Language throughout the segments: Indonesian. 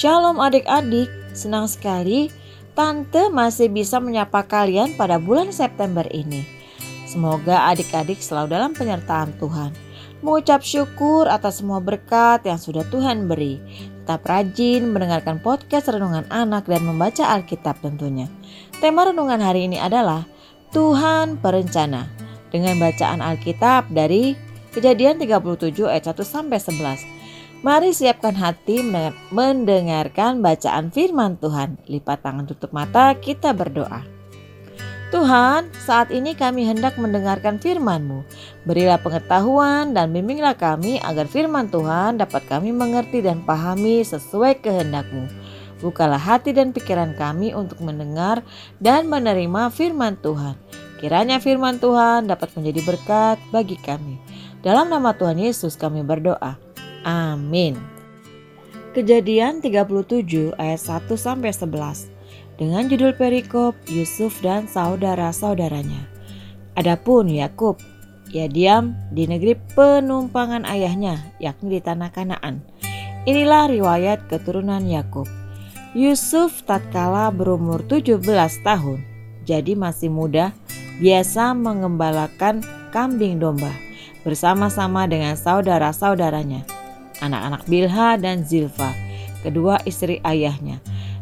Shalom adik-adik, senang sekali Tante masih bisa menyapa kalian pada bulan September ini. Semoga adik-adik selalu dalam penyertaan Tuhan. Mengucap syukur atas semua berkat yang sudah Tuhan beri. Tetap rajin mendengarkan podcast Renungan Anak dan membaca Alkitab tentunya. Tema renungan hari ini adalah Tuhan Perencana dengan bacaan Alkitab dari Kejadian 37 ayat 1 sampai 11. Mari siapkan hati mendengarkan bacaan firman Tuhan. Lipat tangan tutup mata, kita berdoa. Tuhan, saat ini kami hendak mendengarkan firman-Mu. Berilah pengetahuan dan bimbinglah kami agar firman Tuhan dapat kami mengerti dan pahami sesuai kehendak-Mu. Bukalah hati dan pikiran kami untuk mendengar dan menerima firman Tuhan. Kiranya firman Tuhan dapat menjadi berkat bagi kami. Dalam nama Tuhan Yesus kami berdoa. Amin. Kejadian 37 ayat 1 sampai 11 dengan judul perikop Yusuf dan saudara-saudaranya. Adapun Yakub, ia diam di negeri penumpangan ayahnya, yakni di tanah Kanaan. Inilah riwayat keturunan Yakub. Yusuf tatkala berumur 17 tahun, jadi masih muda, biasa mengembalakan kambing domba bersama-sama dengan saudara-saudaranya anak-anak Bilha dan Zilfa, kedua istri ayahnya.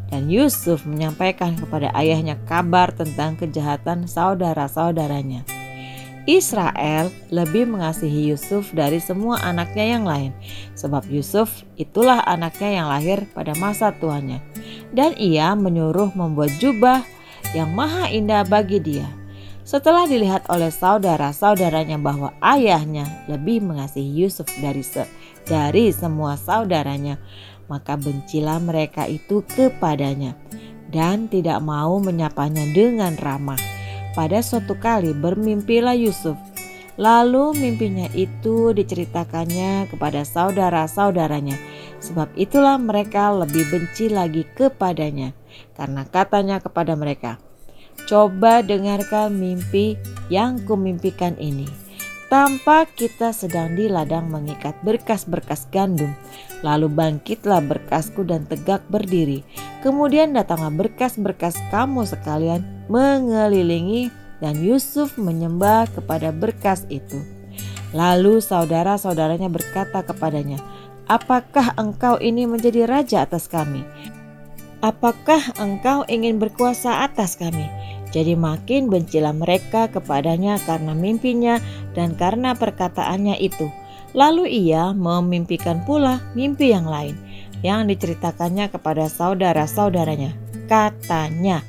Dan Yusuf menyampaikan kepada ayahnya kabar tentang kejahatan saudara-saudaranya. Israel lebih mengasihi Yusuf dari semua anaknya yang lain, sebab Yusuf itulah anaknya yang lahir pada masa tuannya, dan ia menyuruh membuat jubah yang maha indah bagi dia. Setelah dilihat oleh saudara-saudaranya bahwa ayahnya lebih mengasihi Yusuf dari se dari semua saudaranya, maka bencilah mereka itu kepadanya dan tidak mau menyapanya dengan ramah. Pada suatu kali bermimpilah Yusuf. Lalu mimpinya itu diceritakannya kepada saudara-saudaranya. Sebab itulah mereka lebih benci lagi kepadanya. Karena katanya kepada mereka, Coba dengarkan mimpi yang kumimpikan ini. Tampak kita sedang di ladang mengikat berkas-berkas gandum. Lalu bangkitlah berkasku dan tegak berdiri. Kemudian datanglah berkas-berkas kamu sekalian mengelilingi dan Yusuf menyembah kepada berkas itu. Lalu saudara-saudaranya berkata kepadanya, Apakah engkau ini menjadi raja atas kami? Apakah engkau ingin berkuasa atas kami?' Jadi makin bencilah mereka kepadanya karena mimpinya dan karena perkataannya itu. Lalu ia memimpikan pula mimpi yang lain yang diceritakannya kepada saudara-saudaranya. Katanya,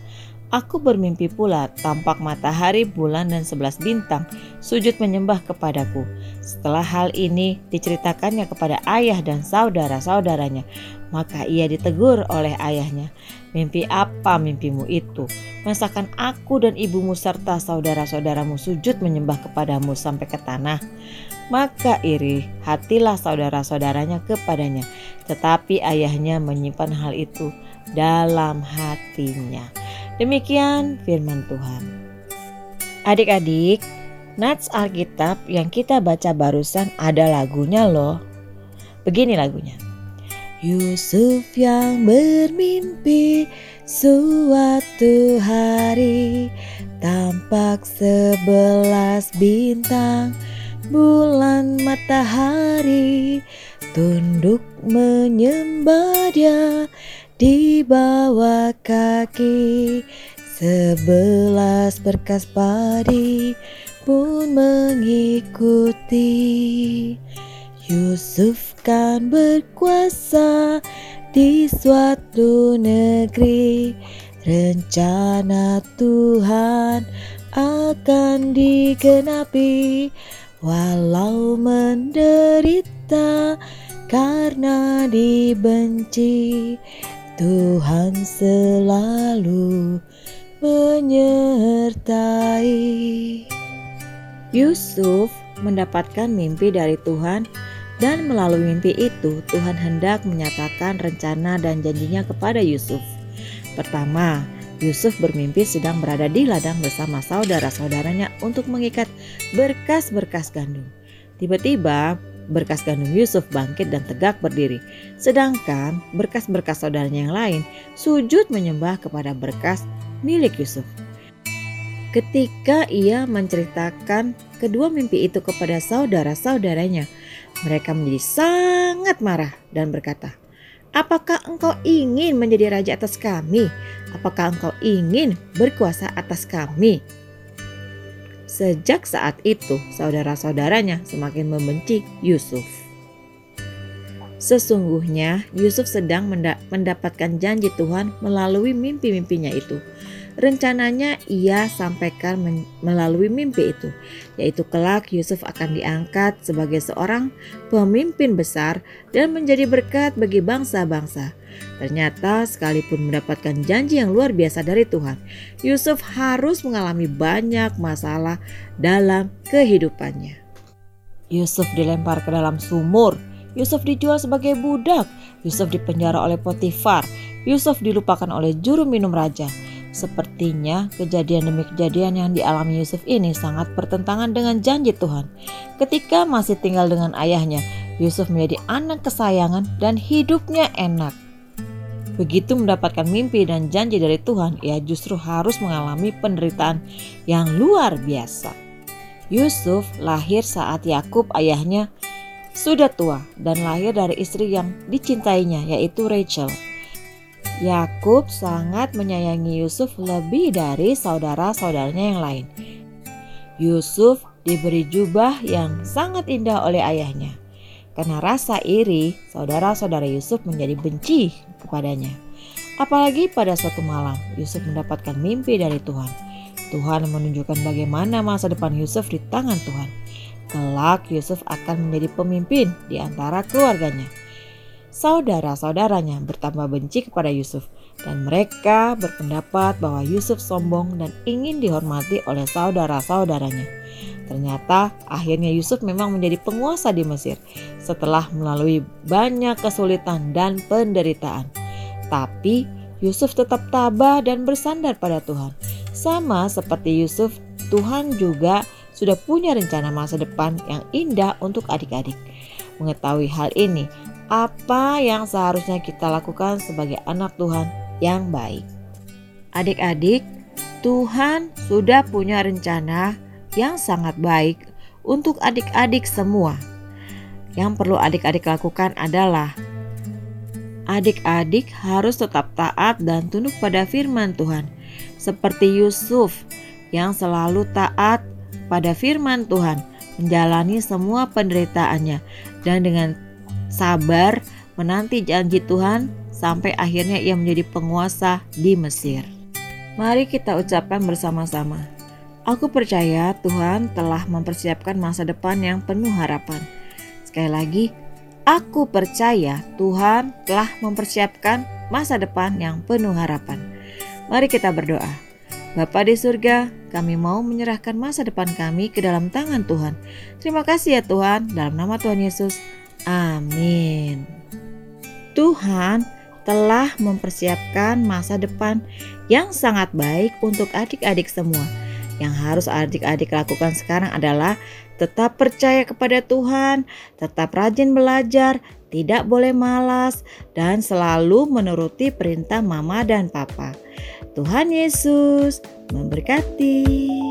Aku bermimpi pula tampak matahari, bulan, dan sebelas bintang sujud menyembah kepadaku. Setelah hal ini diceritakannya kepada ayah dan saudara-saudaranya, maka ia ditegur oleh ayahnya. Mimpi apa mimpimu itu? Masakan aku dan ibumu serta saudara-saudaramu sujud menyembah kepadamu sampai ke tanah? Maka iri hatilah saudara-saudaranya kepadanya. Tetapi ayahnya menyimpan hal itu dalam hatinya. Demikian firman Tuhan. Adik-adik, Nats Alkitab yang kita baca barusan ada lagunya loh. Begini lagunya. Yusuf yang bermimpi suatu hari tampak sebelas bintang bulan matahari tunduk menyembah dia di bawah kaki. Sebelas berkas padi pun mengikuti Yusuf kan berkuasa di suatu negeri rencana Tuhan akan digenapi walau menderita karena dibenci Tuhan selalu menyertai. Yusuf mendapatkan mimpi dari Tuhan dan melalui mimpi itu Tuhan hendak menyatakan rencana dan janjinya kepada Yusuf. Pertama, Yusuf bermimpi sedang berada di ladang bersama saudara-saudaranya untuk mengikat berkas-berkas gandum. Tiba-tiba berkas gandum Yusuf bangkit dan tegak berdiri. Sedangkan berkas-berkas saudaranya yang lain sujud menyembah kepada berkas milik Yusuf. Ketika ia menceritakan kedua mimpi itu kepada saudara-saudaranya, mereka menjadi sangat marah dan berkata, Apakah engkau ingin menjadi raja atas kami? Apakah engkau ingin berkuasa atas kami? Sejak saat itu, saudara-saudaranya semakin membenci Yusuf. Sesungguhnya, Yusuf sedang mendapatkan janji Tuhan melalui mimpi-mimpinya itu rencananya ia sampaikan melalui mimpi itu, yaitu kelak Yusuf akan diangkat sebagai seorang pemimpin besar dan menjadi berkat bagi bangsa-bangsa. Ternyata sekalipun mendapatkan janji yang luar biasa dari Tuhan, Yusuf harus mengalami banyak masalah dalam kehidupannya. Yusuf dilempar ke dalam sumur, Yusuf dijual sebagai budak, Yusuf dipenjara oleh Potifar, Yusuf dilupakan oleh juru minum raja, Sepertinya kejadian demi kejadian yang dialami Yusuf ini sangat bertentangan dengan janji Tuhan. Ketika masih tinggal dengan ayahnya, Yusuf menjadi anak kesayangan dan hidupnya enak. Begitu mendapatkan mimpi dan janji dari Tuhan, ia justru harus mengalami penderitaan yang luar biasa. Yusuf lahir saat Yakub ayahnya sudah tua dan lahir dari istri yang dicintainya yaitu Rachel. Yakub sangat menyayangi Yusuf lebih dari saudara-saudaranya yang lain. Yusuf diberi jubah yang sangat indah oleh ayahnya. Karena rasa iri, saudara-saudara Yusuf menjadi benci kepadanya. Apalagi pada suatu malam, Yusuf mendapatkan mimpi dari Tuhan. Tuhan menunjukkan bagaimana masa depan Yusuf di tangan Tuhan. Kelak Yusuf akan menjadi pemimpin di antara keluarganya saudara-saudaranya bertambah benci kepada Yusuf dan mereka berpendapat bahwa Yusuf sombong dan ingin dihormati oleh saudara-saudaranya. Ternyata akhirnya Yusuf memang menjadi penguasa di Mesir setelah melalui banyak kesulitan dan penderitaan. Tapi Yusuf tetap tabah dan bersandar pada Tuhan. Sama seperti Yusuf, Tuhan juga sudah punya rencana masa depan yang indah untuk adik-adik. Mengetahui hal ini, apa yang seharusnya kita lakukan sebagai anak Tuhan yang baik. Adik-adik, Tuhan sudah punya rencana yang sangat baik untuk adik-adik semua. Yang perlu adik-adik lakukan adalah adik-adik harus tetap taat dan tunduk pada firman Tuhan, seperti Yusuf yang selalu taat pada firman Tuhan, menjalani semua penderitaannya, dan dengan sabar menanti janji Tuhan sampai akhirnya ia menjadi penguasa di Mesir. Mari kita ucapkan bersama-sama. Aku percaya Tuhan telah mempersiapkan masa depan yang penuh harapan. Sekali lagi, aku percaya Tuhan telah mempersiapkan masa depan yang penuh harapan. Mari kita berdoa. Bapa di surga, kami mau menyerahkan masa depan kami ke dalam tangan Tuhan. Terima kasih ya Tuhan, dalam nama Tuhan Yesus. Amin. Tuhan telah mempersiapkan masa depan yang sangat baik untuk adik-adik semua. Yang harus adik-adik lakukan sekarang adalah tetap percaya kepada Tuhan, tetap rajin belajar, tidak boleh malas, dan selalu menuruti perintah mama dan papa. Tuhan Yesus memberkati.